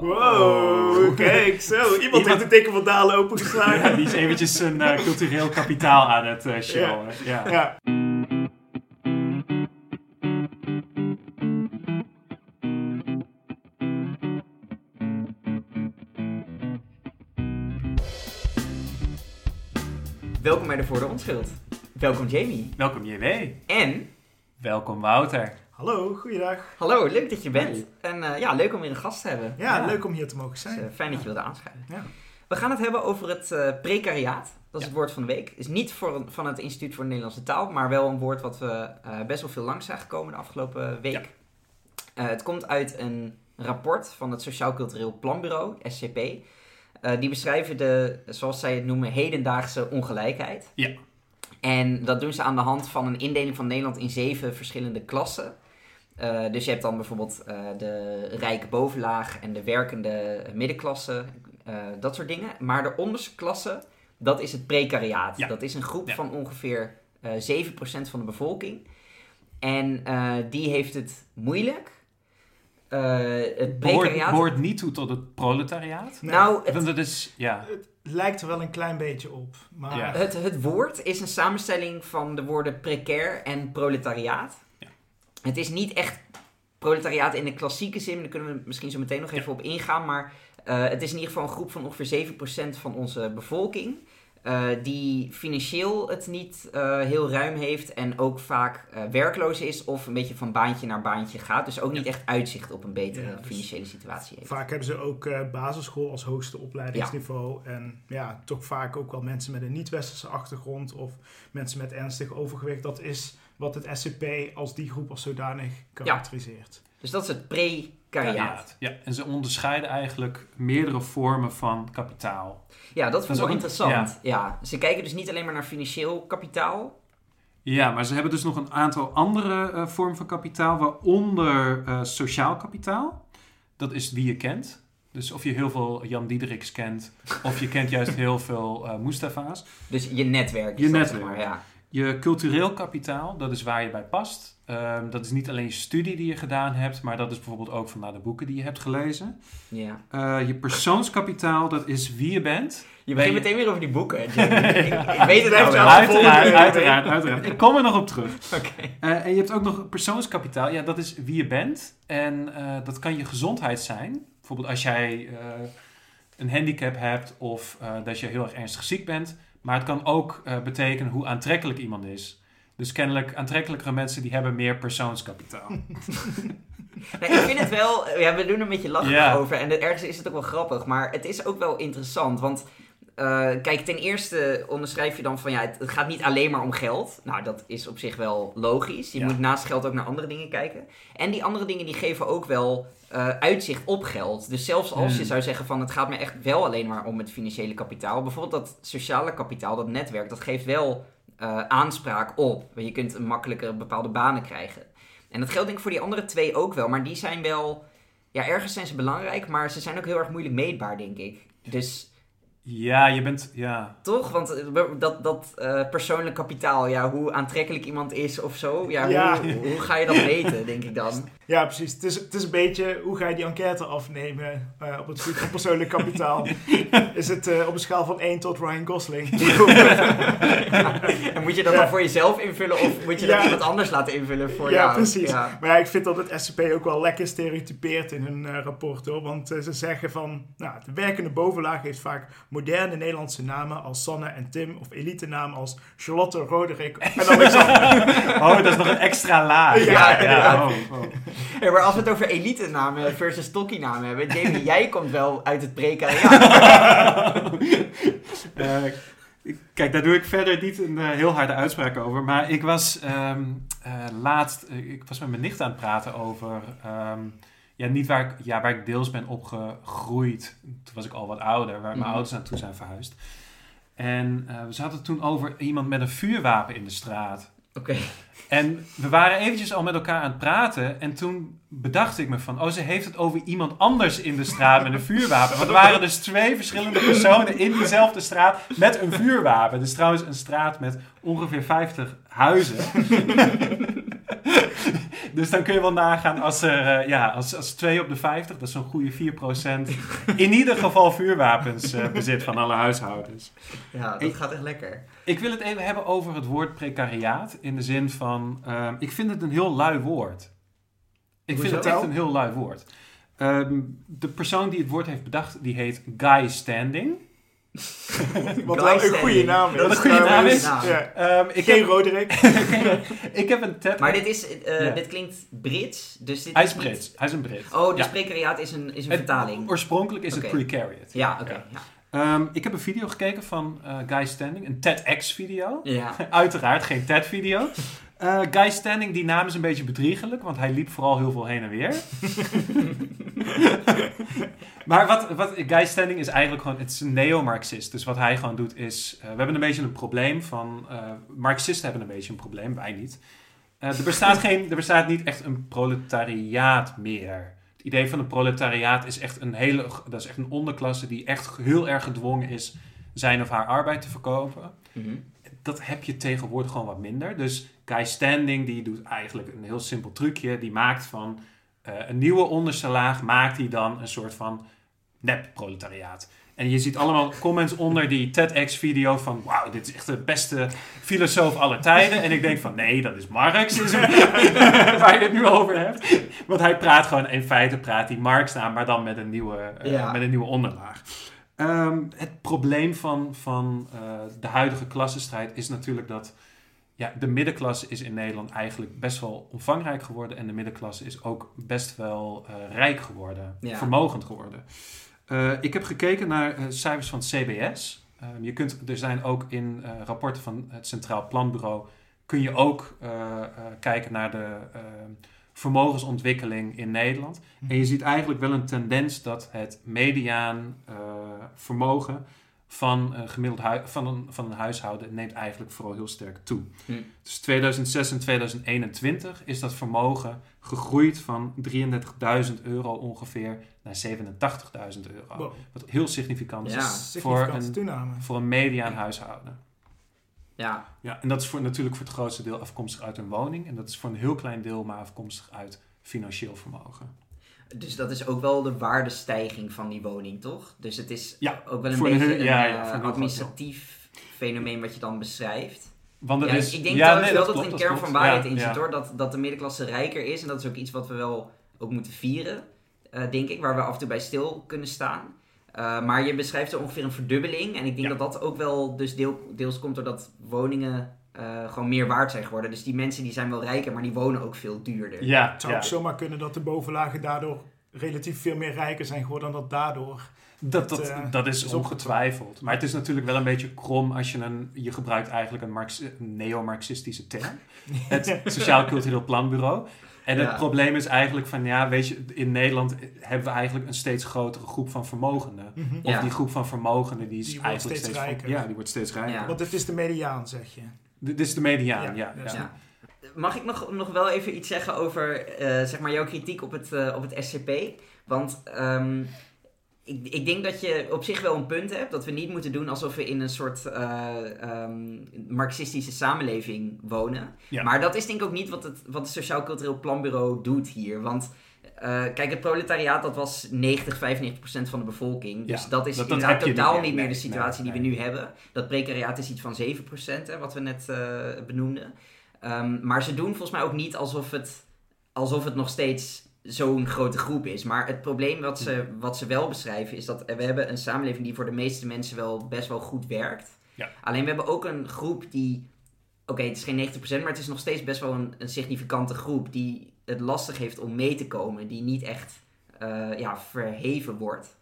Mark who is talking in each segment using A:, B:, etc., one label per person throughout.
A: Wow, kijk zo. Iemand,
B: Iemand-
A: heeft de teken van Dalen opengeslagen.
B: Ja, die is eventjes zijn eh, cultureel kapitaal aan het eh showen. Ja.
A: Ja.
C: Welkom bij de Voor de Onschuld. Welkom Jamie.
B: Welkom JW.
C: En,
B: Welkom Wouter.
A: Hallo, goeiedag.
C: hallo, leuk dat je bent.
B: Hey.
C: En eh, ja, leuk om weer een gast te hebben.
A: Ja,
B: Ja.
A: leuk om hier te mogen
C: Dus,
A: zijn.
C: eh, fijn dat je wilde aanschuiven.
A: Ja.
C: We gaan het hebben over het eh, precariaat. Dat is
B: Ja.
C: het woord van de week. Is niet voor, van het Instituut voor de Nederlandse Taal, maar wel een woord wat we best wel veel langs zijn gekomen de afgelopen week. Het komt uit een rapport van het Sociaal Cultureel Planbureau, SCP. Die beschrijven de, zoals zij het noemen, hedendaagse ongelijkheid.
B: Ja.
C: En dat doen ze aan de hand van een indeling van Nederland in zeven verschillende klassen. Eh, dus je hebt dan bijvoorbeeld eh, de rijke bovenlaag en de werkende middenklasse, eh, dat soort dingen. Maar de onderste klasse, dat is het precariaat.
B: Ja.
C: Dat is een groep
B: Ja.
C: van ongeveer eh 7% van de bevolking. En eh, die heeft het moeilijk. Eh, het
B: Behoort,
C: precariaat...
B: behoort niet toe tot het proletariaat.
A: Nee,
C: nou, het,
B: Want dat is, ja.
A: het lijkt er wel een klein beetje op. Maar
B: Ja.
C: Het, het woord is een samenstelling van de woorden precair en proletariaat. Het is niet echt proletariaat in de klassieke zin, daar kunnen we misschien zo meteen nog even op ingaan. Maar eh, het is in ieder geval een groep van ongeveer 7% van onze bevolking. eh, die financieel het niet eh, heel ruim heeft en ook vaak werkloos is of een beetje van baantje naar baantje gaat. Dus ook niet echt uitzicht op een betere
A: Ja, dus
C: financiële situatie heeft.
A: vaak hebben ze ook basisschool als hoogste opleidingsniveau. En ja, toch vaak ook wel mensen met een niet-westerse achtergrond of mensen met ernstig overgewicht. Dat is wat het SCP als die groep als zodanig karakteriseert.
C: Dus dat is het precariaat.
B: Ja, en ze onderscheiden eigenlijk meerdere vormen van kapitaal.
C: Ja, dat vond
B: is
C: ik wel
B: een-
C: interessant. Ja. Ze kijken dus niet alleen maar naar financieel kapitaal.
B: Ja, maar ze hebben dus nog een aantal andere eh, vormen van kapitaal, waaronder eh, sociaal kapitaal. Dat is wie je kent. Dus of je heel veel Jan Diederiks kent, of je kent juist heel veel eh Mustafa's.
C: Dus je netwerk.
B: Je netwerk.
C: zeg Maar, ja.
B: Je cultureel kapitaal, dat is waar je bij past. Ehm, dat is niet alleen je studie die je gedaan hebt, maar dat is bijvoorbeeld ook van nou, de boeken die je hebt gelezen.
C: ja.
B: Eh, je persoonskapitaal, dat is wie je bent.
C: Je begint meteen weer over die boeken. Ik, ik weet het nou wel.
A: aan-
B: Uiteraard, uiteraard, uiteraard. Ik kom er nog op terug.
C: Oké.
B: Eh, en je hebt ook nog persoonskapitaal. Ja, dat is wie je bent. En eh, dat kan je gezondheid zijn. Bijvoorbeeld als jij eh, een handicap hebt of eh, dat je heel erg ernstig ziek bent. Maar het kan ook eh, betekenen hoe aantrekkelijk iemand is. Dus kennelijk aantrekkelijkere mensen die hebben meer persoonskapitaal.
C: Nee, ik vind het wel... Ja, we doen er een beetje lachen over. En ergens is het ook wel grappig. Maar het is ook wel interessant. Want kijk, ten eerste onderschrijf je dan van... Ja, het, het gaat niet alleen maar om geld. Nou, dat is op zich wel logisch. Je
B: Ja.
C: moet naast geld ook naar andere dingen kijken. En die andere dingen die geven ook wel eh, uitzicht op geld. Dus zelfs als je
B: Hmm.
C: zou zeggen van... Het gaat me echt wel alleen maar om het financiële kapitaal. Bijvoorbeeld dat sociale kapitaal, dat netwerk... Dat geeft wel eh, aanspraak op. Want je kunt een makkelijker bepaalde banen krijgen. En dat geldt denk ik voor die andere twee ook wel. Maar die zijn wel... Ja, ergens zijn ze belangrijk, maar ze zijn ook heel erg moeilijk meetbaar, denk ik. Dus
B: Ja, je bent... Ja.
C: toch? Want eh, dat, dat eh, persoonlijk kapitaal, ja, hoe aantrekkelijk iemand is of zo. Ja,
A: Ja.
C: Hoe, hoe ga je dat meten, denk ik dan?
A: Ja, precies. Het is, het is een beetje hoe ga je die enquête afnemen eh, op het gebied van persoonlijk kapitaal. Is het eh, op een schaal van 1 tot Ryan Gosling?
C: En moet je dat dan voor jezelf invullen of moet je dat iemand anders laten invullen voor
A: ja,
C: jou?
A: precies.
C: Ja.
A: Maar ja, ik vind dat het SCP ook wel lekker stereotypeert in hun eh, rapport hoor. Want ze zeggen van, nou, de werkende bovenlaag heeft vaak moderne Nederlandse namen als Sanne en Tim. Of elite namen als Charlotte, Roderick en Alexander.
B: Oh, dat is nog een extra laag.
C: Ja,
B: ja. Oh, oh.
C: Hey, maar als we het over elite namen versus tokkie namen hebben, Jamie, jij komt wel uit het precariaat.
B: Eh, kijk, daar doe ik verder niet een eh, heel harde uitspraak over. Maar ik was ehm, eh, laatst, ik was met mijn nicht aan het praten over, ehm, ja, niet waar ik, ja, waar ik deels ben opgegroeid. Toen was ik al wat ouder, waar mijn
C: Mhm.
B: ouders naartoe zijn verhuisd. En eh, we zaten toen over iemand met een vuurwapen in de straat.
C: Oké.
B: En we waren eventjes al met elkaar aan het praten. En toen bedacht ik me van... Oh, ze heeft het over iemand anders in de straat met een vuurwapen. Want er waren dus twee verschillende personen in diezelfde straat met een vuurwapen. Dus trouwens een straat met ongeveer 50 huizen. Dus dan kun je wel nagaan als er, eh, ja, als, als 2 op de 50, dat is zo'n goede 4%, in ieder geval vuurwapens eh, bezit van alle huishoudens.
C: Ja, dat
B: Ik-
C: gaat echt lekker.
B: Ik wil het even hebben over het woord precariaat. In de zin van, ehm, ik vind het een heel lui woord. Ik vind het echt een heel lui woord. Ehm, de persoon die het woord heeft bedacht, die heet Guy Standing.
A: Wat wel een goede naam is.
B: Wat een goede naam is.
A: Ja.
B: Ehm, ik,
A: Geen
B: heb,
A: Roderick.
B: ik heb een tab.
C: Maar dit, is, eh,
B: Ja.
C: dit klinkt Brits, dus dit
B: Hij
C: is
B: is
C: niet-
B: Brits. Hij is een Brit.
C: Oh, dus
B: Ja.
C: precariaat is een, is een
B: Het-
C: vertaling.
B: Oorspronkelijk is het precariat.
C: Ja, oké.
B: Ja. Ehm, ik heb een video gekeken van eh, Guy Standing, een TEDx-video.
C: Ja.
B: Uiteraard geen TED-video. Eh, Guy Standing, die naam is een beetje bedriegelijk, want hij liep vooral heel veel heen en weer. maar wat, wat Guy Standing is eigenlijk gewoon, het is een neo-Marxist. Dus wat hij gewoon doet is, eh, we hebben een beetje een probleem van, eh, Marxisten hebben een beetje een probleem, wij niet. Er, bestaat geen, er bestaat niet echt een proletariaat meer. Het idee van een proletariaat is echt een hele, dat is echt een onderklasse die echt heel erg gedwongen is zijn of haar arbeid te verkopen
C: Mhm.
B: dat heb je tegenwoordig gewoon wat minder. Dus Guy Standing die doet eigenlijk een heel simpel trucje. Die maakt van eh, een nieuwe onderste laag, maakt hij dan een soort van nep-proletariaat. En je ziet allemaal comments onder die TEDx-video van... Wauw, dit is echt de beste filosoof aller tijden. En ik denk van, nee, dat is Marx, is waar je het nu over hebt. Want hij praat gewoon, in feite praat hij Marx na, maar dan met een nieuwe, eh,
C: Ja.
B: met een nieuwe onderlaag. Ehm, het probleem van, van eh, de huidige klassenstrijd is natuurlijk dat ja, de middenklasse is in Nederland eigenlijk best wel omvangrijk geworden. En de middenklasse is ook best wel eh, rijk geworden,
C: Ja.
B: vermogend geworden. Eh, ik heb gekeken naar eh, cijfers van het CBS. Ehm, je kunt, er zijn ook in rapporten van het Centraal Planbureau... kun je ook kijken naar de ehm, vermogensontwikkeling in Nederland. En je ziet eigenlijk wel een tendens dat het mediaan vermogen van, een gemiddeld van, een, van een huishouden neemt eigenlijk vooral heel sterk toe.
C: Hm.
B: Dus 2006 en 2021 is dat vermogen gegroeid van 33.000 euro ongeveer naar 87.000 euro.
A: Wow.
B: Wat heel significant
C: Ja.
B: is voor een,
A: toename.
B: voor een mediaan huishouden.
C: Ja.
B: Ja, en dat is voor, natuurlijk voor het grootste deel afkomstig uit een woning. En dat is voor een heel klein deel maar afkomstig uit financieel vermogen.
C: Dus dat is ook wel de waardestijging van die woning, toch? Dus het is
B: Ja,
C: ook wel een beetje een,
B: ja,
C: eh, administratief fenomeen wat je dan beschrijft.
B: Want is,
C: ik denk trouwens
B: nee,
C: wel dat
B: klopt,
C: er een kern van waarheid in zit hoor. Dat, dat de middenklasse rijker is. En dat is ook iets wat we wel ook moeten vieren, eh, denk ik. Waar we af en toe bij stil kunnen staan. Eh, maar je beschrijft er ongeveer een verdubbeling. En ik denk dat dat ook wel dus deel, deels komt doordat woningen eh, gewoon meer waard zijn geworden. Dus die mensen die zijn wel rijker, maar die wonen ook veel duurder.
B: Ja,
A: Het zou
B: ja.
A: ook zomaar kunnen dat de bovenlagen daardoor relatief veel meer rijker zijn geworden dan dat daardoor.
B: Dat, dat,
A: Dat, eh,
B: dat is
A: is
B: ongetwijfeld. Maar het is natuurlijk wel een beetje krom als je een... Je gebruikt eigenlijk een, Marx, een neo-Marxistische term. Het Sociaal Cultureel Planbureau. En het
C: Ja.
B: probleem is eigenlijk van... Ja, weet je, in Nederland hebben we eigenlijk een steeds grotere groep van vermogenden.
A: Mhm.
B: Of
C: Ja.
B: die groep van vermogenden die is
A: Die wordt
B: eigenlijk
A: steeds
B: steeds...
A: rijker.
B: Ja, die wordt steeds rijker.
C: Ja.
A: Want dit is de mediaan, zeg je.
B: Dit is de mediaan, ja.
A: Ja,
B: ja,
A: dus-
C: Ja. Mag ik nog, nog wel even iets zeggen over eh, zeg maar jouw kritiek op het, eh, op het SCP? Want ehm, ik, ik denk dat je op zich wel een punt hebt. Dat we niet moeten doen alsof we in een soort eh, ehm, marxistische samenleving wonen.
B: Ja.
C: Maar dat is denk ik ook niet wat het, wat het Sociaal Cultureel Planbureau doet hier. Want eh, kijk, het proletariaat dat was 90, 95 procent van de bevolking. Dus
B: Ja,
C: dat is
B: dat-
C: inderdaad totaal niet meer
B: Nee,
C: de situatie
B: nee,
C: die
B: nee.
C: we nu hebben. Dat precariaat is iets van 7 procent, hè, wat we net eh, benoemden. Ehm, maar ze doen volgens mij ook niet alsof het, alsof het nog steeds zo'n grote groep is. Maar het probleem wat ze, wat ze wel beschrijven is dat we hebben een samenleving die voor de meeste mensen wel best wel goed werkt.
B: Ja.
C: Alleen we hebben ook een groep die, oké het is geen 90%, maar het is nog steeds best wel een, een significante groep die het lastig heeft om mee te komen. Die niet echt eh, ja, verheven wordt.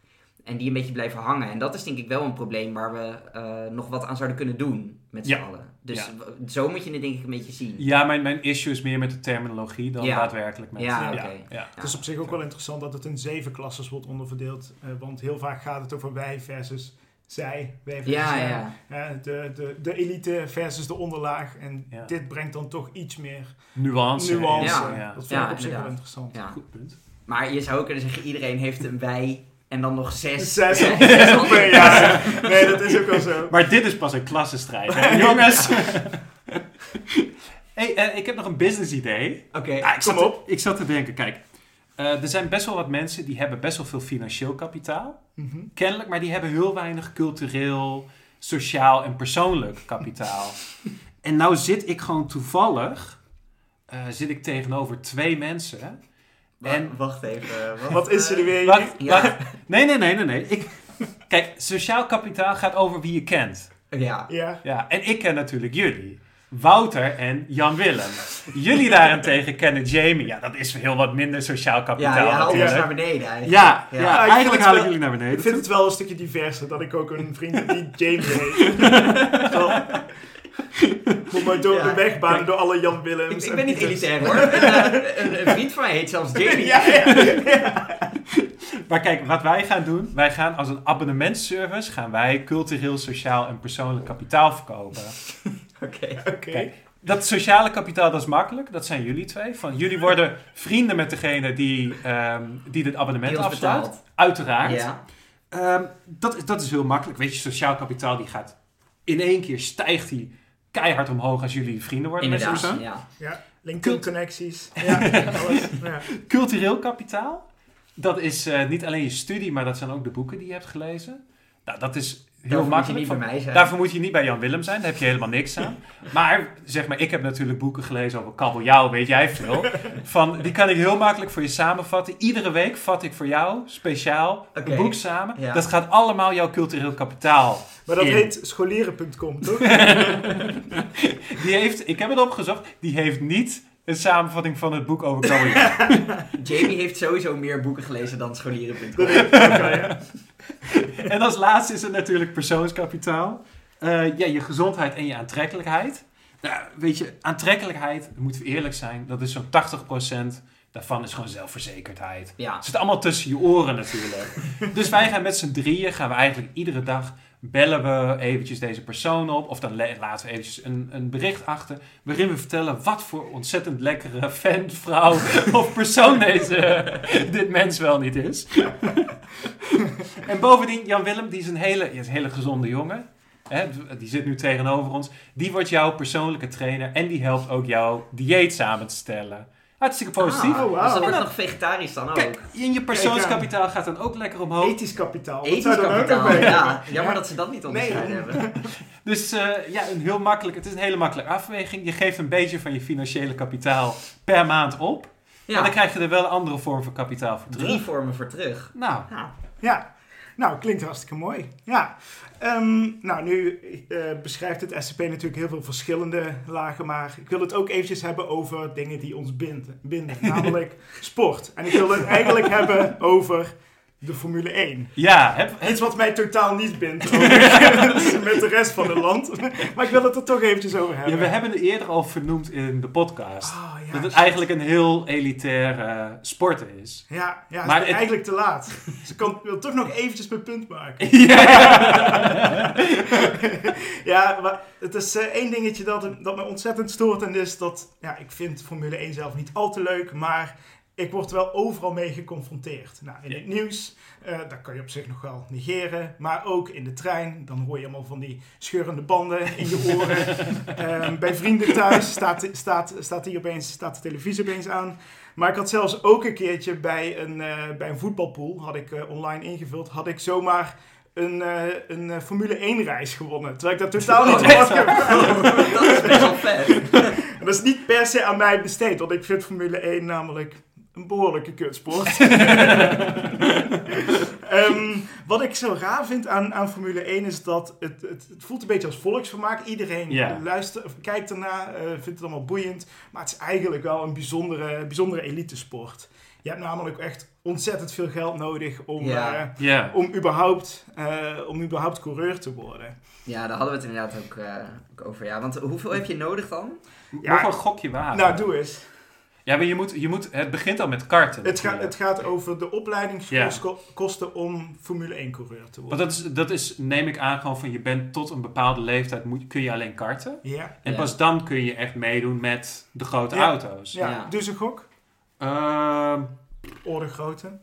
C: En die een beetje blijven hangen. En dat is denk ik wel een probleem waar we eh, nog wat aan zouden kunnen doen met z'n
B: Ja.
C: allen. Dus
B: Ja.
C: zo moet je het denk ik een beetje zien.
B: Ja, mijn, mijn issue is meer met de terminologie dan
C: Ja.
B: daadwerkelijk met...
C: Ja,
B: ja.
A: Het is op zich ook wel interessant dat het in zeven klasses wordt onderverdeeld. eh, want heel vaak gaat het over wij versus zij. Wij versus
C: Ja,
A: zij.
C: ja.
A: Ja, de, de, de elite versus de onderlaag. En
B: Ja.
A: dit brengt dan toch iets meer
B: Nuance.
A: nuance.
C: Ja.
B: ja.
A: Dat vind
C: Ja,
A: ik op zich wel interessant.
C: ja.
B: Goed punt.
C: Maar je zou ook kunnen zeggen, iedereen heeft een wij en dan nog zes.
A: Zes.
C: zes andere
A: ja, nee, dat is ook wel zo.
B: Maar dit is pas een klassenstrijd, hè, jongens? Hey, eh, ik heb nog een business idee.
C: Oké.
B: Ja, ik,
A: kom
B: zat
A: op.
B: ik zat te denken, kijk. Eh, er zijn best wel wat mensen die hebben best wel veel financieel kapitaal.
A: Mhm.
B: Kennelijk, maar die hebben heel weinig cultureel, sociaal en persoonlijk kapitaal. en nou zit ik gewoon toevallig, eh, zit ik tegenover twee mensen. En-
C: wacht even. Wat,
A: Wat is er
C: eh,
A: weer?
B: Wacht,
C: Ja.
B: wacht. Nee, nee, nee, nee, nee. Ik, kijk, sociaal kapitaal gaat over wie je kent.
C: Ja.
A: Ja.
B: Ja, en ik ken natuurlijk jullie. Wouter en Jan Willem. Jullie daarentegen kennen Jamie. Ja, dat is heel wat minder sociaal
C: Ja,
B: kapitaal
C: je haalt ons
B: natuurlijk.
C: naar beneden eigenlijk.
B: Ja, ja,
C: Ja,
B: eigenlijk haal ik jullie naar beneden.
A: Ik vind het wel een stukje diverser dat ik ook een vriend heb die Jamie heet. Moet maar door
C: Ja.
A: de weg banen door alle Jan Willems.
C: Ik, ik
A: en
C: ben niet
A: Pieters.
C: elitair hoor. Een, een, een vriend van mij heet zelfs Jamie.
A: Ja, ja.
B: Maar kijk, wat wij gaan doen, wij gaan als een abonnementservice, gaan wij cultureel, sociaal en persoonlijk kapitaal verkopen.
C: Oké.
B: Dat sociale kapitaal, dat is makkelijk. Dat zijn jullie twee. Van, jullie worden vrienden met degene die, ehm die dit abonnement
C: Die betaalt.
B: Uiteraard.
C: Ja.
B: Ehm, dat, is- dat is heel makkelijk. Weet je, sociaal kapitaal die gaat in één keer stijgt die keihard omhoog als jullie vrienden worden met zo'n
C: Inderdaad.
B: persoon.
C: Ja.
A: LinkedIn-connecties. Ja, alles. Ja.
B: Cultureel kapitaal, dat is eh, niet alleen je studie, maar dat zijn ook de boeken die je hebt gelezen. Nou, dat is heel
C: Daarvoor moet je
B: makkelijk.
C: niet
B: Van-
C: bij mij zijn.
B: Daarvoor moet je niet bij Jan Willem zijn, daar heb je helemaal niks aan. Maar zeg maar, ik heb natuurlijk boeken gelezen over kabeljauw, weet jij veel. Van, die kan ik heel makkelijk voor je samenvatten. Iedere week vat ik voor jou speciaal een boek samen.
C: Ja.
B: Dat gaat allemaal jouw cultureel kapitaal.
A: Maar dat
B: in.
A: heet scholieren.com, toch?
B: Die heeft, ik heb het opgezocht, die heeft niet een samenvatting van het boek over kabeljauw.
C: Jamie heeft sowieso meer boeken gelezen dan scholieren.com.
B: En als laatste is het natuurlijk persoonskapitaal. Eh, ja, je gezondheid en je aantrekkelijkheid. Nou, weet je, aantrekkelijkheid, moeten we eerlijk zijn, dat is zo'n 80% daarvan is gewoon zelfverzekerdheid.
C: Ja.
B: Het zit allemaal tussen je oren natuurlijk. dus wij gaan met z'n drieën, gaan we eigenlijk iedere dag bellen we eventjes deze persoon op. Of dan laten we eventjes een, een bericht achter. Waarin we vertellen wat voor ontzettend lekkere fan, vrouw of persoon deze, dit mens wel niet is. en bovendien, Jan Willem, die is een hele, is een hele gezonde jongen. Hè, die zit nu tegenover ons. Die wordt jouw persoonlijke trainer. En die helpt ook jouw dieet samen te stellen. Hartstikke positief.
C: Ah,
A: Oh, wauw.
C: Dus dat
B: En
C: wordt
B: dan-
C: nog vegetarisch dan ook.
B: Kijk, en je persoonskapitaal gaat dan ook lekker omhoog.
A: Ethisch kapitaal. Dat
C: Ethisch
A: ook
C: kapitaal.
A: bij
C: Ja, jammer
A: Ja.
C: dat ze dat niet
A: Nee.
C: onderscheiden hebben.
B: Dus eh, ja, een heel makkelijk, het is een hele makkelijke afweging. Je geeft een beetje van je financiële kapitaal per maand op. Maar dan
C: Ja,
B: krijg je er wel een andere vorm van kapitaal voor terug.
C: drie vormen voor terug.
B: Nou,
C: Ja.
A: Ja, nou, klinkt hartstikke mooi. Ja, Ehm, nou, nu eh, beschrijft het SCP natuurlijk heel veel verschillende lagen, maar ik wil het ook eventjes hebben over dingen die ons binden, binden namelijk sport. En ik wil het eigenlijk hebben over de Formule 1.
B: ja, heb, heb-
A: Iets wat mij totaal niet bindt met de rest van het land. Maar ik wil het er toch eventjes over
B: ja,
A: hebben.
B: we hebben het eerder al vernoemd in de podcast.
A: Oh, ja,
B: dat het eigenlijk een heel elitair eh, sport is.
A: Ja, ja
B: Maar het-
A: eigenlijk te laat. Ze kan, wil toch nog eventjes mijn punt maken.
B: ja.
A: ja, maar het is eh, één dingetje dat, dat me ontzettend stoort. En is dat, ja, ik vind Formule 1 zelf niet al te leuk, maar ik word wel overal mee geconfronteerd. Nou, in het nieuws, eh dat kan je op zich nog wel negeren. Maar ook in de trein, dan hoor je allemaal van die scheurende banden in je oren. Ehm, bij vrienden thuis staat, staat, staat, die opeens, staat de televisie opeens aan. Maar ik had zelfs ook een keertje bij een, eh, bij een voetbalpool, had ik eh, online ingevuld, had ik zomaar een, een Formule 1 reis gewonnen. Terwijl ik dat totaal niet
C: Oh,
A: had gevraagd.
C: dat is best wel vet.
A: Dat is niet per se aan mij besteed, want ik vind Formule 1 namelijk een behoorlijke kutsport. Ehm, wat ik zo raar vind aan, aan Formule 1 is dat het, het, het voelt een beetje als volksvermaak. Iedereen luistert, of kijkt ernaar, eh, vindt het allemaal boeiend. Maar het is eigenlijk wel een bijzondere, bijzondere elitesport. Je hebt namelijk echt ontzettend veel geld nodig om, eh, om, überhaupt, eh, om überhaupt coureur te worden.
C: Ja, daar hadden we het inderdaad ook, eh, ook over. Ja, want hoeveel heb je nodig dan?
A: Ja.
B: Nog een gokje wagen.
A: Nou, doe eens.
B: Ja, maar je moet, je moet, het begint al met karten.
A: Het, gaat het gaat over de opleidingskosten om Formule 1 coureur te worden.
B: Want dat is, dat is, neem ik aan, gewoon van je bent tot een bepaalde leeftijd, moet, kun je alleen karten.
A: Ja,
B: En
C: Ja.
B: pas dan kun je echt meedoen met de grote
A: Ja.
B: auto's.
A: ja.
C: Ja.
A: dus een gok.
B: Ehm,
A: Orde grootte.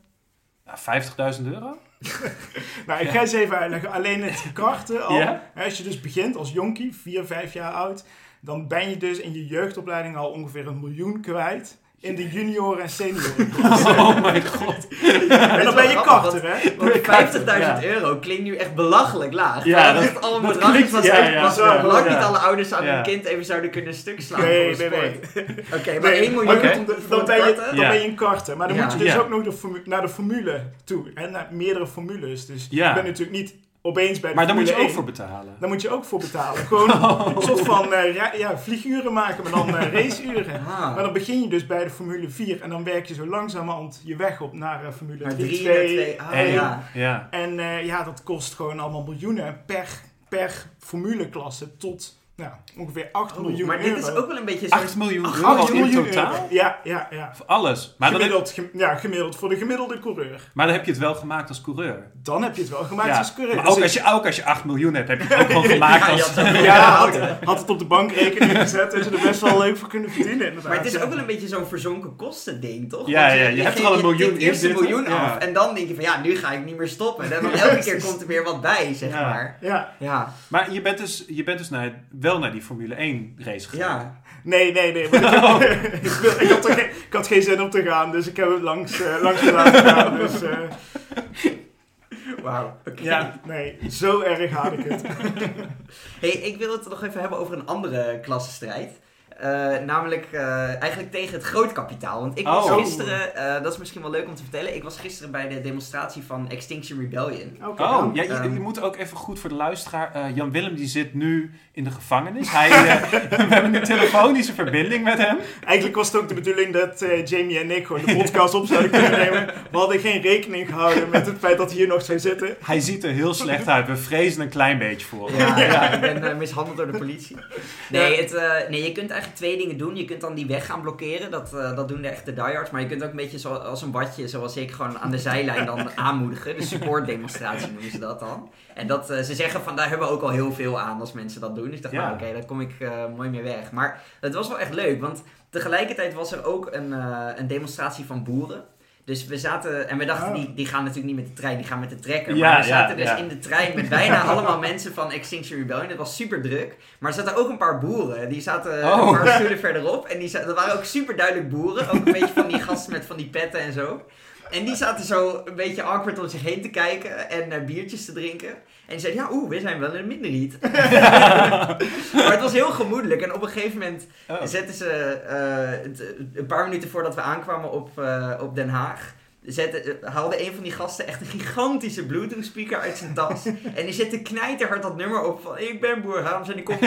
B: nou, 50.000 euro?
A: nou, ik ga eens even uitleggen. Alleen het karten al. Als je dus begint als jonkie, 4, 5 jaar oud, dan ben je dus in je jeugdopleiding al ongeveer een miljoen kwijt. In de junior en senior.
B: Oh mijn god.
A: en dan ben je karter, hè?
C: Want 50.000
B: Ja.
C: euro klinkt nu echt belachelijk laag.
B: Ja, dat-
C: dat is al een
B: dat
C: bedrag
B: klinkt-
C: wat
B: ja,
C: echt
B: ja,
C: was
A: ja,
C: lang
B: ja.
C: niet alle ouders aan
B: Ja.
C: hun kind even zouden kunnen stuk slaan
A: Nee,
C: voor
A: nee, nee.
C: Oké, maar
A: Nee,
C: 1 miljoen
B: oké.
C: om de, voor
A: Dan ben, je, dan ben je een karter. Maar dan
C: Ja.
A: moet je dus
B: Ja.
A: ook nog de naar de formule toe. En naar meerdere formules. Dus
B: Ja.
A: je bent natuurlijk niet opeens bij de
B: Maar daar moet je ook
A: 1.
B: voor betalen.
A: Daar moet je ook voor betalen. Gewoon een soort van eh, ra- ja, vlieguren maken, maar dan eh, raceuren.
C: Ah.
A: Maar dan begin je dus bij de Formule 4 en dan werk je zo langzamerhand je weg op naar eh, Formule
C: Maar
A: 3,
C: 3
A: 2.
C: naar 2. Ah,
B: En-
C: ja.
B: Ja.
A: En eh, ja, dat kost gewoon allemaal miljoenen per, per formuleklasse tot nou, ongeveer 8
C: Oh,
A: miljoen
C: maar
A: euro.
C: dit is ook wel een beetje zo'n...
B: 8 miljoen euro in
A: miljoen
B: totaal?
A: euro. Ja, ja, ja.
B: Voor alles. Maar dan, heb,
A: gemiddeld, gem- ja, gemiddeld voor de gemiddelde coureur.
B: maar dan heb je het wel gemaakt als coureur.
A: Dan heb je het wel gemaakt
B: Ja.
A: als coureur.
B: Maar
A: Dus
B: ook als, je, ook als je 8 miljoen hebt, heb je het ook gewoon gemaakt
C: Ja,
B: als...
C: je
A: Ja, had,
C: Ja.
A: had het op de bankrekening gezet en ze er best wel leuk voor kunnen verdienen. Inderdaad.
C: Maar het is
A: Ja.
C: ook wel een beetje zo'n verzonken kosten ding, toch?
B: Ja,
C: Want
B: ja, je hebt er al een miljoen
C: tikt eerst
B: in
C: een
B: zitten.
C: miljoen
B: Ja.
C: af en dan denk je van ja, nu ga ik niet meer stoppen. En dan elke keer komt er weer wat bij, zeg
B: Ja.
C: maar.
A: Ja,
C: Ja,
B: Maar je bent dus, je bent dus naar, wel naar die Formule 1 race gegaan.
C: ja.
A: nee, nee, nee. Maar ik, wil- ik had er geen, ik had geen zin om te gaan, dus ik heb het langs, eh, langs laten gaan. Dus eh,
C: Wauw. Oké.
A: ja, nee, zo erg haat ik het.
C: Hey, ik wil het nog even hebben over een andere klassenstrijd. Eh, namelijk eh, eigenlijk tegen het grootkapitaal. Want ik was
B: Oh.
C: gisteren, eh, dat is misschien wel leuk om te vertellen, ik was gisteren bij de demonstratie van Extinction Rebellion.
B: Oh, ja, je,
C: Ehm.
B: je moet ook even goed voor de luisteraar. eh, Jan Willem die zit nu in de gevangenis. Hij, we hebben een telefonische verbinding met hem.
A: Eigenlijk was het ook de bedoeling dat eh, Jamie en ik gewoon de podcast op zouden kunnen nemen. We hadden geen rekening gehouden met het feit dat hij hier nog zou zitten.
B: Hij ziet er heel slecht uit. We vrezen een klein beetje voor. hem.
C: Ja, ja, ik ben eh, mishandeld door de politie. Nee, het, eh, nee, je kunt eigenlijk twee dingen doen. Je kunt dan die weg gaan blokkeren. Dat, eh, dat doen de echte diehards. Maar je kunt ook een beetje zo, als een watje, zoals ik, gewoon aan de zijlijn dan aanmoedigen. De supportdemonstratie noemen ze dat dan. En dat, eh, ze zeggen van, daar hebben we ook al heel veel aan als mensen dat doen. Dus ik dacht,
B: Ja.
C: nou oké, daar kom ik eh, mooi mee weg. Maar het was wel echt leuk, want tegelijkertijd was er ook een, een demonstratie van boeren. Dus we zaten, en we dachten,
A: Oh.
C: die, die gaan natuurlijk niet met de trein, die gaan met de trekker.
B: Ja,
C: maar we zaten
B: ja,
C: dus
B: ja.
C: in de trein met bijna allemaal mensen van Extinction Rebellion. Het was super druk. Maar er zaten ook een paar boeren. Die zaten
B: Oh.
C: een paar stoelen verderop. En die za- dat waren ook super duidelijk boeren. Ook een beetje van die gasten met van die petten en zo. En die zaten zo een beetje awkward om zich heen te kijken en eh, biertjes te drinken. En die zeiden, ja, oeh, we zijn wel een minderheid. maar het was heel gemoedelijk. En op een gegeven moment
B: Oh.
C: zetten ze, eh, een paar minuten voordat we aankwamen op, eh, op Den Haag, zette, eh, haalde een van die gasten echt een gigantische Bluetooth speaker uit zijn tas. en die zette knijterhard dat nummer op van ik ben boer Harms en ik kom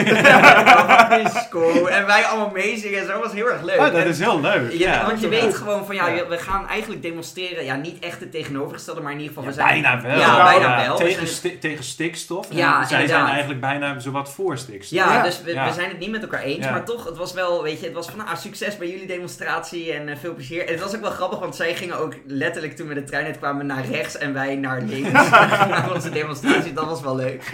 C: Disco. En wij allemaal meezingen en zo. Dat was heel erg leuk.
B: Oh, dat
C: En-
B: is heel leuk.
C: je,
B: ja.
C: want je weet gewoon van ja,
B: Ja.
C: we gaan eigenlijk demonstreren. Ja, niet echt het tegenovergestelde, maar in ieder geval
B: Ja,
C: we zijn.
B: bijna wel.
C: Ja, bijna wel. We
B: Tegen,
C: zijn-
B: sti- tegen stikstof. En
C: Ja,
B: zij zijn eigenlijk bijna zowat voor stikstof.
C: Ja,
A: Ja.
C: dus we,
B: Ja.
C: we zijn het niet met elkaar eens.
B: Ja.
C: Maar toch, het was wel, weet je, het was van nou, succes bij jullie demonstratie en eh, veel plezier. En het was ook wel grappig, want zij gingen ook letterlijk toen we de trein uitkwamen naar rechts en wij naar links. naar onze demonstratie, dat was wel leuk.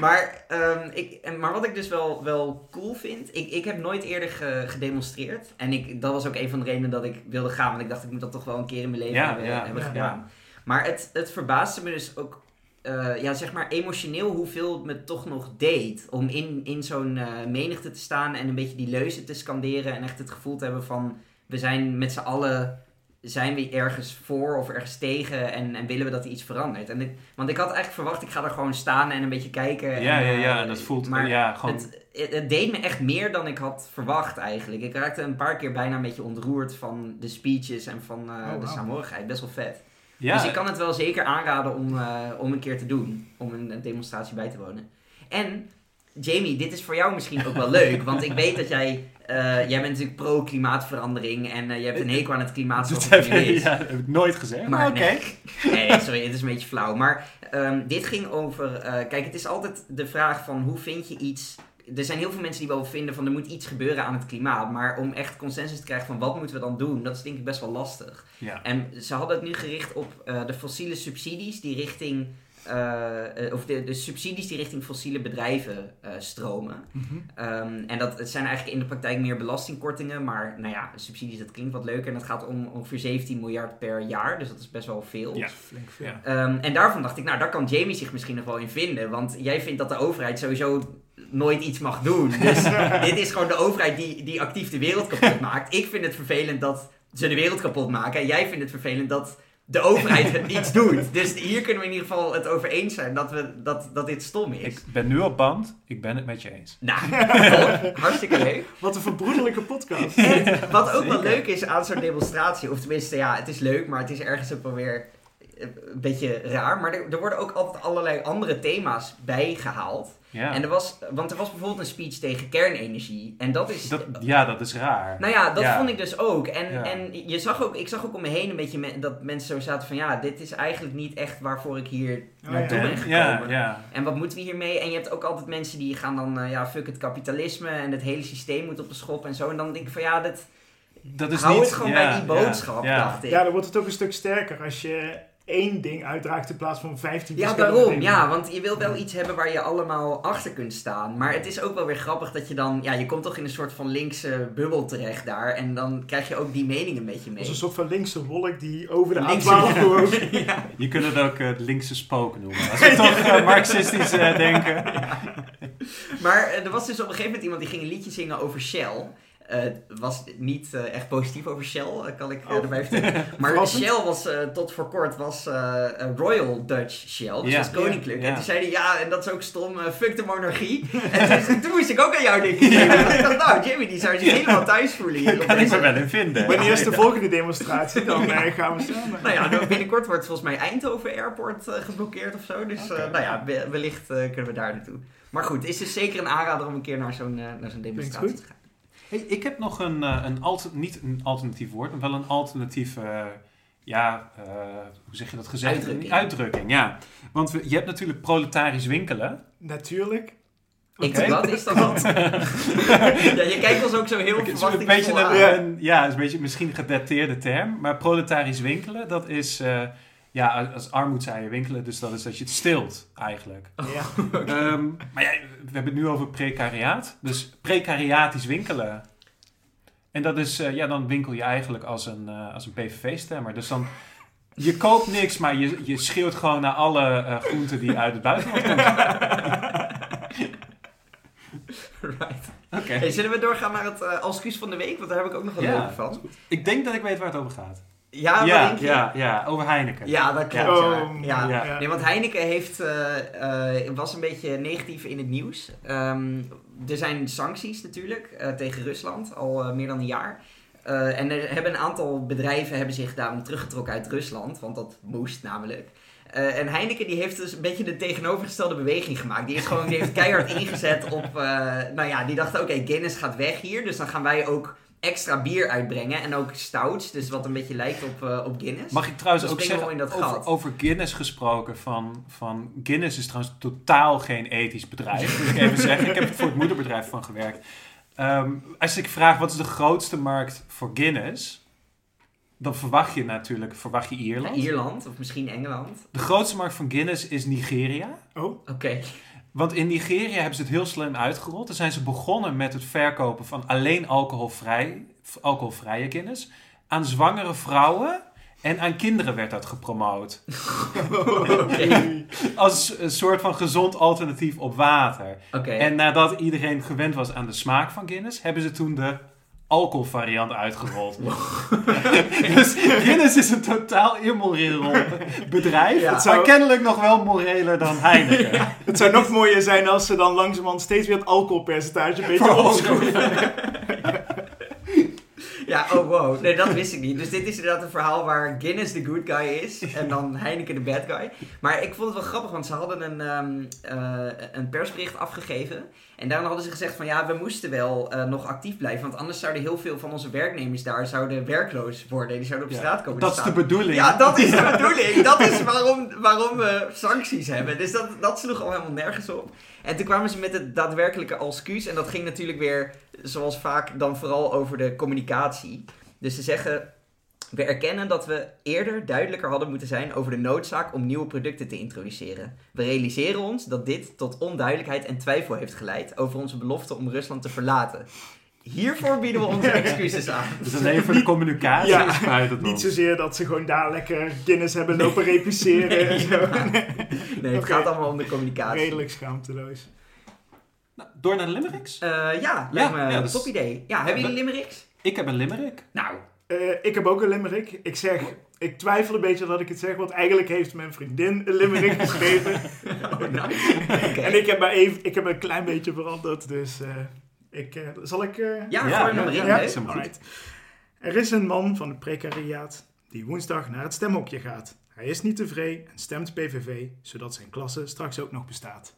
C: Maar, ehm, ik, maar wat ik dus wel, wel cool vind, ik, ik heb nooit eerder ge- gedemonstreerd. En ik, dat was ook een van de redenen dat ik wilde gaan, want ik dacht ik moet dat toch wel een keer in mijn leven
B: Ja,
C: hebben,
B: ja,
C: hebben
A: ja.
C: gedaan. Maar het, het verbaasde me dus ook eh, ja, zeg maar emotioneel hoeveel het me toch nog deed. Om in, in zo'n eh, menigte te staan en een beetje die leuzen te scanderen. En echt het gevoel te hebben van we zijn met z'n allen. Zijn we ergens voor of ergens tegen en, en willen we dat er iets verandert? En ik, want ik had eigenlijk verwacht, ik ga er gewoon staan en een beetje kijken. en,
B: Ja, ja, ja.
C: eh,
B: Dat voelt
C: maar
B: ja, gewoon...
C: het, het, het deed me echt meer dan ik had verwacht eigenlijk. Ik raakte een paar keer bijna een beetje ontroerd van de speeches en van eh,
A: Oh,
C: de saamhorigheid. Best wel vet.
B: ja,
C: Dus ik kan het wel zeker aanraden om, eh, om een keer te doen. Om een, een demonstratie bij te wonen. En Jamie, dit is voor jou misschien ook wel leuk. Want ik weet dat jij... eh, jij bent natuurlijk pro-klimaatverandering. En eh, je hebt een hekel aan het klimaat zoals het nu is.
B: ja, dat heb ik nooit gezegd.
C: Maar
B: oké.
C: nee. Nee, sorry, het is een beetje flauw. Maar ehm, dit ging over... eh, kijk, het is altijd de vraag van hoe vind je iets... Er zijn heel veel mensen die wel vinden van er moet iets gebeuren aan het klimaat. Maar om echt consensus te krijgen van wat moeten we dan doen, dat is denk ik best wel lastig.
B: Ja.
C: En ze hadden het nu gericht op eh, de fossiele subsidies die richting eh, eh, of de, de subsidies die richting fossiele bedrijven eh, stromen.
A: Mhm.
C: Ehm, en dat het zijn eigenlijk in de praktijk meer belastingkortingen, maar nou ja, subsidies dat klinkt wat leuker en dat gaat om ongeveer 17 miljard per jaar, dus dat is best wel veel.
B: Ja.
A: Flink veel.
B: Ja.
C: Ehm, en daarvan dacht ik, nou daar kan Jamie zich misschien nog wel in vinden, want jij vindt dat de overheid sowieso nooit iets mag doen. Dus dit is gewoon de overheid die, die actief de wereld kapot maakt. Ik vind het vervelend dat ze de wereld kapot maken en jij vindt het vervelend dat de overheid het niets doet. Dus hier kunnen we in ieder geval het over eens zijn dat, we, dat, dat dit stom is.
B: Ik ben nu op band. Ik ben het met je eens.
C: Nou, top. hartstikke leuk.
A: Wat een verbroederlijke podcast.
C: En wat ook wel leuk is aan zo'n demonstratie, of tenminste, ja, het is leuk, maar het is ergens ook wel weer eh, een beetje raar. Maar er, er worden ook altijd allerlei andere thema's bijgehaald.
B: Ja.
C: En er was, want er was bijvoorbeeld een speech tegen kernenergie. En dat is.
B: dat, ja, dat is raar.
C: nou ja, dat
B: Ja.
C: vond ik dus ook. En,
B: Ja.
C: en je zag ook, ik zag ook om me heen een beetje me- dat mensen zo zaten van ja, dit is eigenlijk niet echt waarvoor ik hier
A: Oh,
C: naartoe
A: ja.
C: ben gekomen.
B: ja, ja.
C: En wat moeten we hiermee? En je hebt ook altijd mensen die gaan dan, eh, ja, fuck het kapitalisme en het hele systeem moet op de schop en zo. En dan denk ik van ja, dat,
B: Dat is
C: hou
B: niet,
C: het gewoon
B: ja,
C: bij die boodschap,
B: ja, ja.
C: dacht ik.
A: Ja, dan wordt het ook een stuk sterker als je één ding uitdraagt in plaats van 15
C: Ja,
A: verschillende
C: daarom.
A: dingen.
C: Ja, want je wil wel iets hebben waar je allemaal achter kunt staan. Maar het is ook wel weer grappig dat je dan... Ja, je komt toch in een soort van linkse bubbel terecht daar. En dan krijg je ook die mening een beetje mee.
A: Als een soort van linkse wolk die over de
C: Linkse-
A: A12 gewoon...
C: ja.
B: Je kunt het ook eh, het linkse spook noemen. Als we toch eh, marxistisch eh, denken.
C: Maar eh, er was dus op een gegeven moment iemand die ging een liedje zingen over Shell. Eh, Het was niet eh, echt positief over Shell, eh, kan ik
A: Oh.
C: erbij vertellen. Maar. Shell was eh, tot voor kort was, eh, Royal Dutch Shell, dus
B: Ja.
C: dat is koninklijk.
B: Ja.
C: En toen zei hij, ja, en dat is ook stom, eh, fuck de monarchie. en toen, toen moest ik ook aan jou denken. Ik dacht, nou, Jimmy, die zou zich helemaal thuis voelen hier.
B: Kan ik me wel in vinden.
A: Wanneer is de volgende demonstratie? Dan eh, gaan we samen.
C: Nou ja, dan binnenkort wordt volgens mij Eindhoven Airport eh, geblokkeerd of zo. Dus eh, nou ja, we- wellicht eh, kunnen we daar naartoe. Maar goed, het is dus zeker een aanrader om een keer naar zo'n naar zo'n demonstratie
A: goed.
C: te gaan.
B: Hey, ik heb nog een, eh, een alter, niet een alternatief woord, maar wel een alternatief, eh, ja, eh, hoe zeg je dat gezegd?
C: Uitdrukking.
B: Uitdrukking, ja. Want we, je hebt natuurlijk proletarisch winkelen.
A: Natuurlijk.
C: Ik,
B: Oké.
C: wat is dat dan? ja, je kijkt ons ook zo heel
B: Het is een beetje
C: verwachtingsvol
B: een.
A: Ja.
B: een- ja, is een beetje misschien een gedateerde term, maar proletarisch winkelen, dat is, eh, ja, als armoed zei je winkelen, dus dat is dat je het stilt eigenlijk.
A: Ja.
B: Ehm, maar ja, we hebben het nu over precariaat. Dus precariatisch winkelen. En dat is, eh, ja, dan winkel je eigenlijk als een, eh, als een PVV-stemmer. Dus dan, je koopt niks, maar je, je schreeuwt gewoon naar alle eh, groenten die uit het buitenland komen.
C: Right.
B: Oké.
C: Hey, zullen we doorgaan naar het eh Alscuus van de week? Want daar heb ik ook nog een
B: Ja,
C: leuke van.
B: Ik denk dat ik weet waar het over gaat.
C: Ja,
B: ja, ja, ja, over Heineken.
C: Ja, dat klopt.
A: Ja.
C: Ja.
A: Oh,
C: Ja.
B: ja.
C: Nee, want Heineken heeft, eh, eh, was een beetje negatief in het nieuws. Ehm, er zijn sancties natuurlijk eh, tegen Rusland, al eh, meer dan een jaar. Eh, en er hebben een aantal bedrijven hebben zich daarom teruggetrokken uit Rusland, want dat moest namelijk. Eh, en Heineken die heeft dus een beetje de tegenovergestelde beweging gemaakt. Die, is gewoon, die heeft keihard ingezet op... eh, nou ja, die dachten, oké, Guinness gaat weg hier. Dus dan gaan wij ook extra bier uitbrengen. En ook stouts, dus wat een beetje lijkt op, eh, op Guinness.
B: Mag ik trouwens
C: Dan
B: ook zeggen,
C: wel in dat
B: over,
C: gat.
B: over Guinness gesproken, van, van Guinness is trouwens totaal geen ethisch bedrijf. Moet ik even zeggen. Ik heb er voor het moederbedrijf van gewerkt. Ehm, als ik vraag wat is de grootste markt voor Guinness, dan verwacht je natuurlijk verwacht je Ierland.
C: Ierland of misschien Engeland.
B: De grootste markt van Guinness is Nigeria.
A: Oh,
C: Oké.
B: Want in Nigeria hebben ze het heel slim uitgerold. Dan zijn ze begonnen met het verkopen van alleen alcoholvrij, alcoholvrije Guinness aan zwangere vrouwen. En aan kinderen werd dat gepromoot. Als een soort van gezond alternatief op water. En nadat iedereen gewend was aan de smaak van Guinness, hebben ze toen de alcoholvariant uitgerold. dus Guinness is een totaal immoreel bedrijf.
C: Ja.
B: Het zou kennelijk nog wel moreler dan Heineken.
A: het zou nog mooier zijn als ze dan langzamerhand steeds weer het alcoholpercentage een beetje opschroeven.
C: Ja, oh wow. Nee, dat wist ik niet. Dus dit is inderdaad een verhaal waar Guinness de good guy is en dan Heineken de bad guy. Maar ik vond het wel grappig, want ze hadden een, ehm, eh, een persbericht afgegeven. En daarin hadden ze gezegd van ja, we moesten wel eh, nog actief blijven. Want anders zouden heel veel van onze werknemers daar zouden werkloos worden. Die zouden op
B: Ja,
C: straat komen
B: Dat is de bedoeling.
C: Ja, dat is de bedoeling. Dat is waarom, waarom we sancties hebben. Dus dat, dat sloeg al helemaal nergens op. En toen kwamen ze met het daadwerkelijke excuus. En dat ging natuurlijk weer, zoals vaak, dan vooral over de communicatie. Dus ze zeggen... We erkennen dat we eerder duidelijker hadden moeten zijn over de noodzaak om nieuwe producten te introduceren. We realiseren ons dat dit tot onduidelijkheid en twijfel heeft geleid over onze belofte om Rusland te verlaten. Hiervoor bieden we onze excuses aan.
B: Dus alleen voor de communicatie
A: Ja,
B: het
A: Niet
B: ons.
A: zozeer dat ze gewoon daar lekker Guinness hebben lopen repliceren en zo.
C: Nee, het gaat allemaal om de communicatie.
A: Redelijk schaamteloos.
B: Nou, door naar de limericks.
C: Eh, ja, lijkt me
B: ja,
C: een
B: dus-
C: top idee. Ja, hebben jullie limericks?
B: Ik heb een limerick.
C: Nou,
A: Eh, ik heb ook een limerick. Ik zeg, ik twijfel een beetje dat ik het zeg, want eigenlijk heeft mijn vriendin een limerick geschreven.
C: oh, nice. Oké.
A: En ik heb maar even, ik heb een klein beetje veranderd, dus eh, ik, eh, zal ik... eh,
C: Ja,
B: Ja, ja,
C: er maar in.
B: ja. is hem.
A: Alright. Er is een man van het precariaat die woensdag naar het stemhokje gaat. Hij is niet tevreden en stemt PVV, zodat zijn klasse straks ook nog bestaat.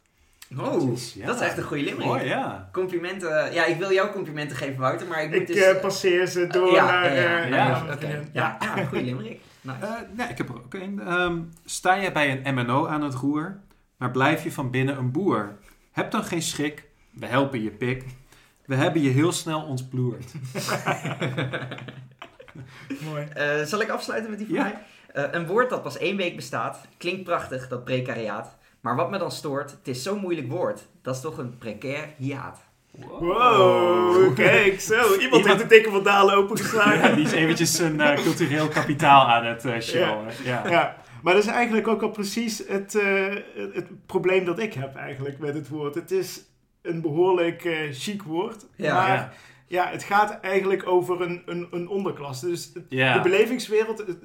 C: Oh,
B: Ja.
C: dat is echt een goede limerick.
B: Mooi, ja.
C: Complimenten. Ja, ik wil jou complimenten geven, Wouter, maar ik moet
A: Ik
C: dus...
A: eh,
C: eh,
A: passeer ze door
C: ja,
A: naar...
C: ja, ja,
A: eh,
B: ja,
C: goede. Nice.
B: Eh, ja, ik heb er ook een. Ehm, sta je bij een MNO aan het roer, maar blijf je van binnen een boer? Heb dan geen schrik, we helpen je pik. We hebben je heel snel ontploerd.
A: Mooi.
C: Eh, zal ik afsluiten met die? Eh, een woord dat pas één week bestaat. Klinkt prachtig, dat precariaat. Maar wat me dan stoort, het is zo'n moeilijk woord. Dat is toch een precair hiaat.
A: Wow, kijk zo. Iemand,
B: Iemand-
A: heeft de dikke van Dalen opengeslagen.
B: Ja, die is eventjes zijn eh, cultureel kapitaal aan het eh showen. Ja.
A: Ja, maar dat is eigenlijk ook al precies het, eh, het, probleem dat ik heb eigenlijk met het woord. Het is een behoorlijk eh, chic woord,
C: Ja.
A: maar
B: Ja.
A: ja. het gaat eigenlijk over een, een, een onderklasse. Dus het- de belevingswereld, het,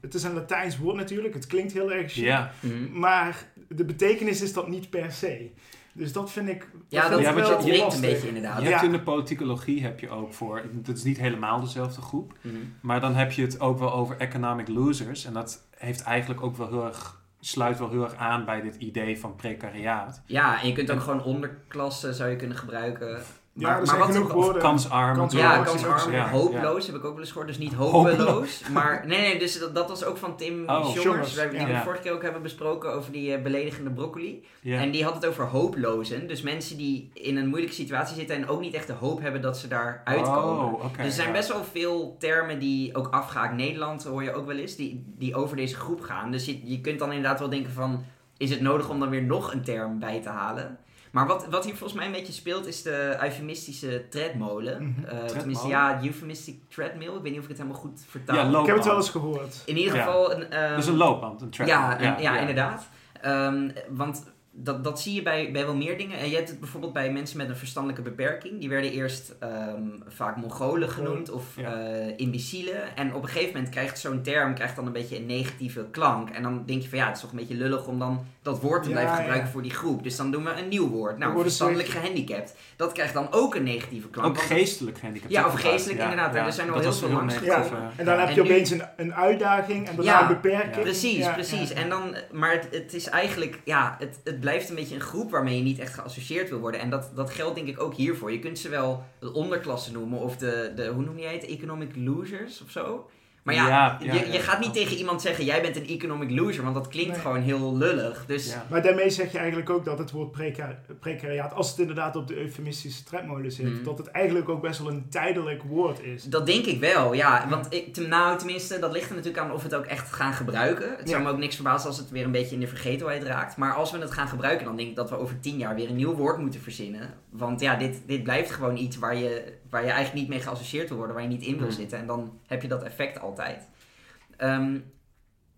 A: het is een Latijns woord natuurlijk, het klinkt heel erg chic,
B: Ja.
C: Mhm.
A: maar de betekenis is dat niet per se. Dus dat vind ik.
C: Ja,
A: vind
C: dat,
A: ik
B: Ja, want
A: wel
C: dat wringt een
A: lastig.
C: beetje inderdaad.
B: Je
A: Ja.
B: hebt in de politicologie heb je ook voor, dat is niet helemaal dezelfde groep,
C: Mhm.
B: maar dan heb je het ook wel over economic losers. En dat heeft eigenlijk ook wel heel erg, sluit wel heel erg aan bij dit idee van precariaat.
C: Ja, en je kunt ook gewoon onderklasse zou je kunnen gebruiken.
A: Ja,
C: Maar- wat-
A: genoeg woorden.
B: Kansarm.
A: Kansarm.
C: Ja,
A: Ja,
C: kansarm,
B: ja,
C: hopeloos heb ik ook wel eens gehoord. Dus niet
B: Hopeloos.
C: hopeloos. Maar nee, nee, dus dat, dat was ook van Tim
B: Oh,
C: Jongers. Die
A: ja.
C: we vorige keer ook hebben besproken over die eh, beledigende broccoli.
B: Ja.
C: En die had het over hopelozen. Dus mensen die in een moeilijke situatie zitten en ook niet echt de hoop hebben dat ze daar uitkomen.
B: Oh,
C: dus er zijn
B: ja.
C: best wel veel termen die ook afgehaakt Nederland hoor je ook wel eens, die, die over deze groep gaan. Dus je, je kunt dan inderdaad wel denken van, is het nodig om dan weer nog een term bij te halen? Maar wat, wat hier volgens mij een beetje speelt is de eufemistische treadmolen.
A: Mhm.
C: Eh, tenminste, ja, euphemistic treadmill. Ik weet niet of ik het helemaal goed vertaal.
B: Ja,
A: Ik heb het wel eens gehoord.
C: In ieder
B: Ja.
C: geval een... ehm,
B: Dus een loopband, een treadmill.
C: ja, een- ja, inderdaad. Ehm, want dat, dat zie je bij, bij wel meer dingen. En je hebt het bijvoorbeeld bij mensen met een verstandelijke beperking. Die werden eerst ehm, vaak Mongolen genoemd of
B: Ja.
C: eh, imbecielen. En op een gegeven moment krijgt zo'n term krijgt dan een beetje een negatieve klank. En dan denk je van ja, het is toch een beetje lullig om dan dat woord te
A: Ja,
C: blijven gebruiken
A: ja.
C: voor die groep. Dus dan doen we een nieuw woord. Nou, verstandelijk gehandicapt. Dat krijgt dan ook een negatieve klank.
B: Ook
C: want-
B: geestelijk gehandicapt.
C: Ja, of geestelijk inderdaad. Er zijn al heel veel langs
B: eh,
A: En dan
B: ja.
A: heb je
C: En nu-
A: opeens een, een uitdaging en daarna een beperking.
C: Precies,
A: Ja,
C: precies.
A: ja.
C: En dan, maar het, het is eigenlijk, ja, het, het blijft een beetje een groep waarmee je niet echt geassocieerd wil worden. En dat, dat geldt denk ik ook hiervoor. Je kunt ze wel de onderklasse noemen of de, de hoe noem jij het, economic losers of zo. Maar ja,
B: Ja, ja,
C: je,
B: ja.
C: je gaat niet tegen iemand zeggen, jij bent een economic loser, want dat klinkt
A: Nee.
C: gewoon heel lullig. Dus
B: Ja.
A: Maar daarmee zeg je eigenlijk ook dat het woord preca- precariaat, als het inderdaad op de eufemistische tredmolen zit,
C: Mhm.
A: dat het eigenlijk ook best wel een tijdelijk woord is.
C: Dat denk ik wel, ja. Want ik, nou, tenminste, dat ligt er natuurlijk aan of we het ook echt gaan gebruiken. Het zou
A: Ja.
C: me ook niks verbazen als het weer een beetje in de vergetelheid raakt. Maar als we het gaan gebruiken, dan denk ik dat we over tien jaar weer een nieuw woord moeten verzinnen. Want ja, dit, dit blijft gewoon iets waar je, waar je eigenlijk niet mee geassocieerd wil worden, waar je niet in wil
B: Hmm.
C: zitten. En dan heb je dat effect altijd. Ehm,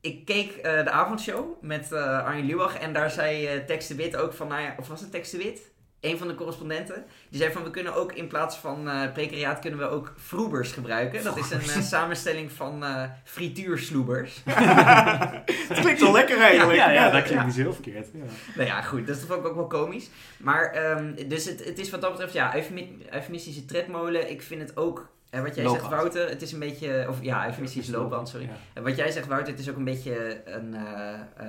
C: ik keek eh, de avondshow met eh Arjen Lubach en daar zei eh Tex de Wit ook van, nou ja, of was het Tex de Wit? Een van de correspondenten. Die zei van, we kunnen ook in plaats van eh precariaat kunnen we ook vroebers gebruiken. Dat is een eh, samenstelling van eh frituursloebers.
A: Het klinkt wel lekker eigenlijk.
B: Ja, ja, dat klinkt niet zo heel verkeerd. Ja.
C: nou ja, goed, dat vond ik ook wel komisch. Maar, ehm, dus het, het is wat dat betreft, ja, eufemi- eufemistische tredmolen. Ik vind het ook, hè, wat jij zegt. Wouter, het is een beetje, of ja, eufemistische loopband, sorry.
B: Ja.
C: En wat jij zegt, Wouter, het is ook een beetje een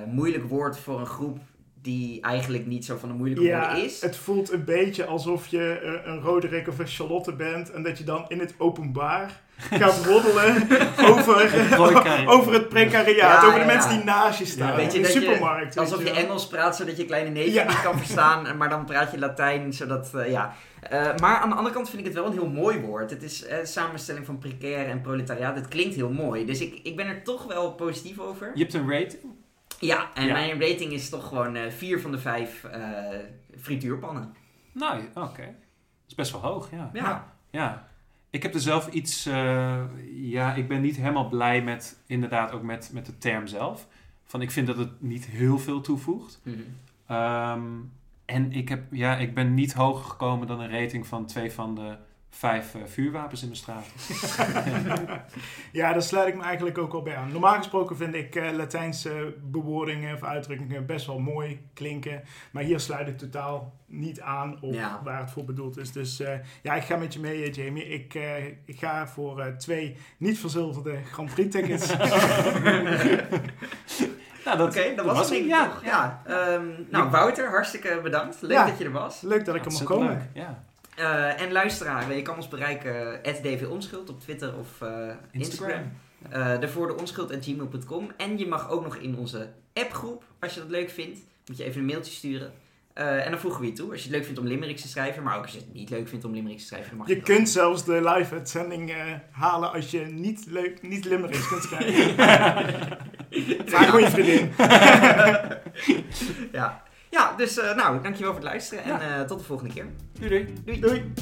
C: moeilijk woord voor een groep die eigenlijk niet zo van de moeilijke
A: Ja,
C: woorden is.
A: het voelt een beetje alsof je eh, een Roderick of een Charlotte bent en dat je dan in het openbaar gaat roddelen over,
B: precariaat.
A: over het precariaat,
C: Ja,
A: over de
C: ja,
A: mensen
C: ja.
A: die naast je staan
C: Ja, weet je
A: in de
C: dat je-
A: supermarkt.
C: Alsof je. Engels praat zodat je kleine neefje
A: Ja.
C: niet kan verstaan, maar dan praat je Latijn zodat, eh, ja. Eh, maar aan de andere kant vind ik het wel een heel mooi woord. Het is eh, samenstelling van precair en proletariaat. Het klinkt heel mooi. Dus ik, ik ben er toch wel positief over.
B: Je hebt een rating?
C: Ja, en
B: Ja.
C: mijn rating is toch gewoon eh 4 van de 5 eh frituurpannen.
B: Nou, oké. Dat is best wel hoog, ja.
C: Ja.
B: Ja. Ik heb er zelf iets... eh, ja, ik ben niet helemaal blij met... Inderdaad ook met, met de term zelf. Van, ik vind dat het niet heel veel toevoegt.
C: Mhm.
B: Ehm, en ik, heb, ja, ik ben niet hoger gekomen dan een rating van twee van de vijf eh, vuurwapens in de straat.
A: Ja, daar sluit ik me eigenlijk ook al bij aan. Normaal gesproken vind ik eh, Latijnse bewoordingen of uitdrukkingen best wel mooi klinken. Maar hier sluit ik totaal niet aan op
C: Ja.
A: waar het voor bedoeld is. Dus eh, ja, ik ga met je mee, Jamie. Ik, eh, ik ga voor eh, twee niet verzilverde Grand Prix tickets.
B: Nou, dat,
C: Oké, dat was het
B: ja.
C: Ja. Ehm, nou, Wouter, hartstikke bedankt. Leuk
A: Ja.
C: dat je er was.
A: Leuk dat ik er mag
B: Hartstikke
A: komen.
B: leuk, Ja.
C: Eh, en luisteraar, je kan ons bereiken at dvonschuld op Twitter of eh, Instagram.
B: Instagram.
C: Eh de voor de onschuld@gmail.com. En je mag ook nog in onze appgroep, als je dat leuk vindt, moet je even een mailtje sturen. Eh, en dan voegen we je toe. Als je het leuk vindt om limericks te schrijven, maar ook als je het niet leuk vindt om limericks te schrijven, mag je,
A: Je kunt zelfs de live uitzending eh, halen als je niet leuk, niet limericks kunt schrijven. Vraag gewoon je vriendin.
C: ja. Ja, dus eh, nou, dankjewel voor het luisteren en
B: Ja.
C: eh, tot de volgende keer.
B: Doei doei.
C: Doei.
A: Doei.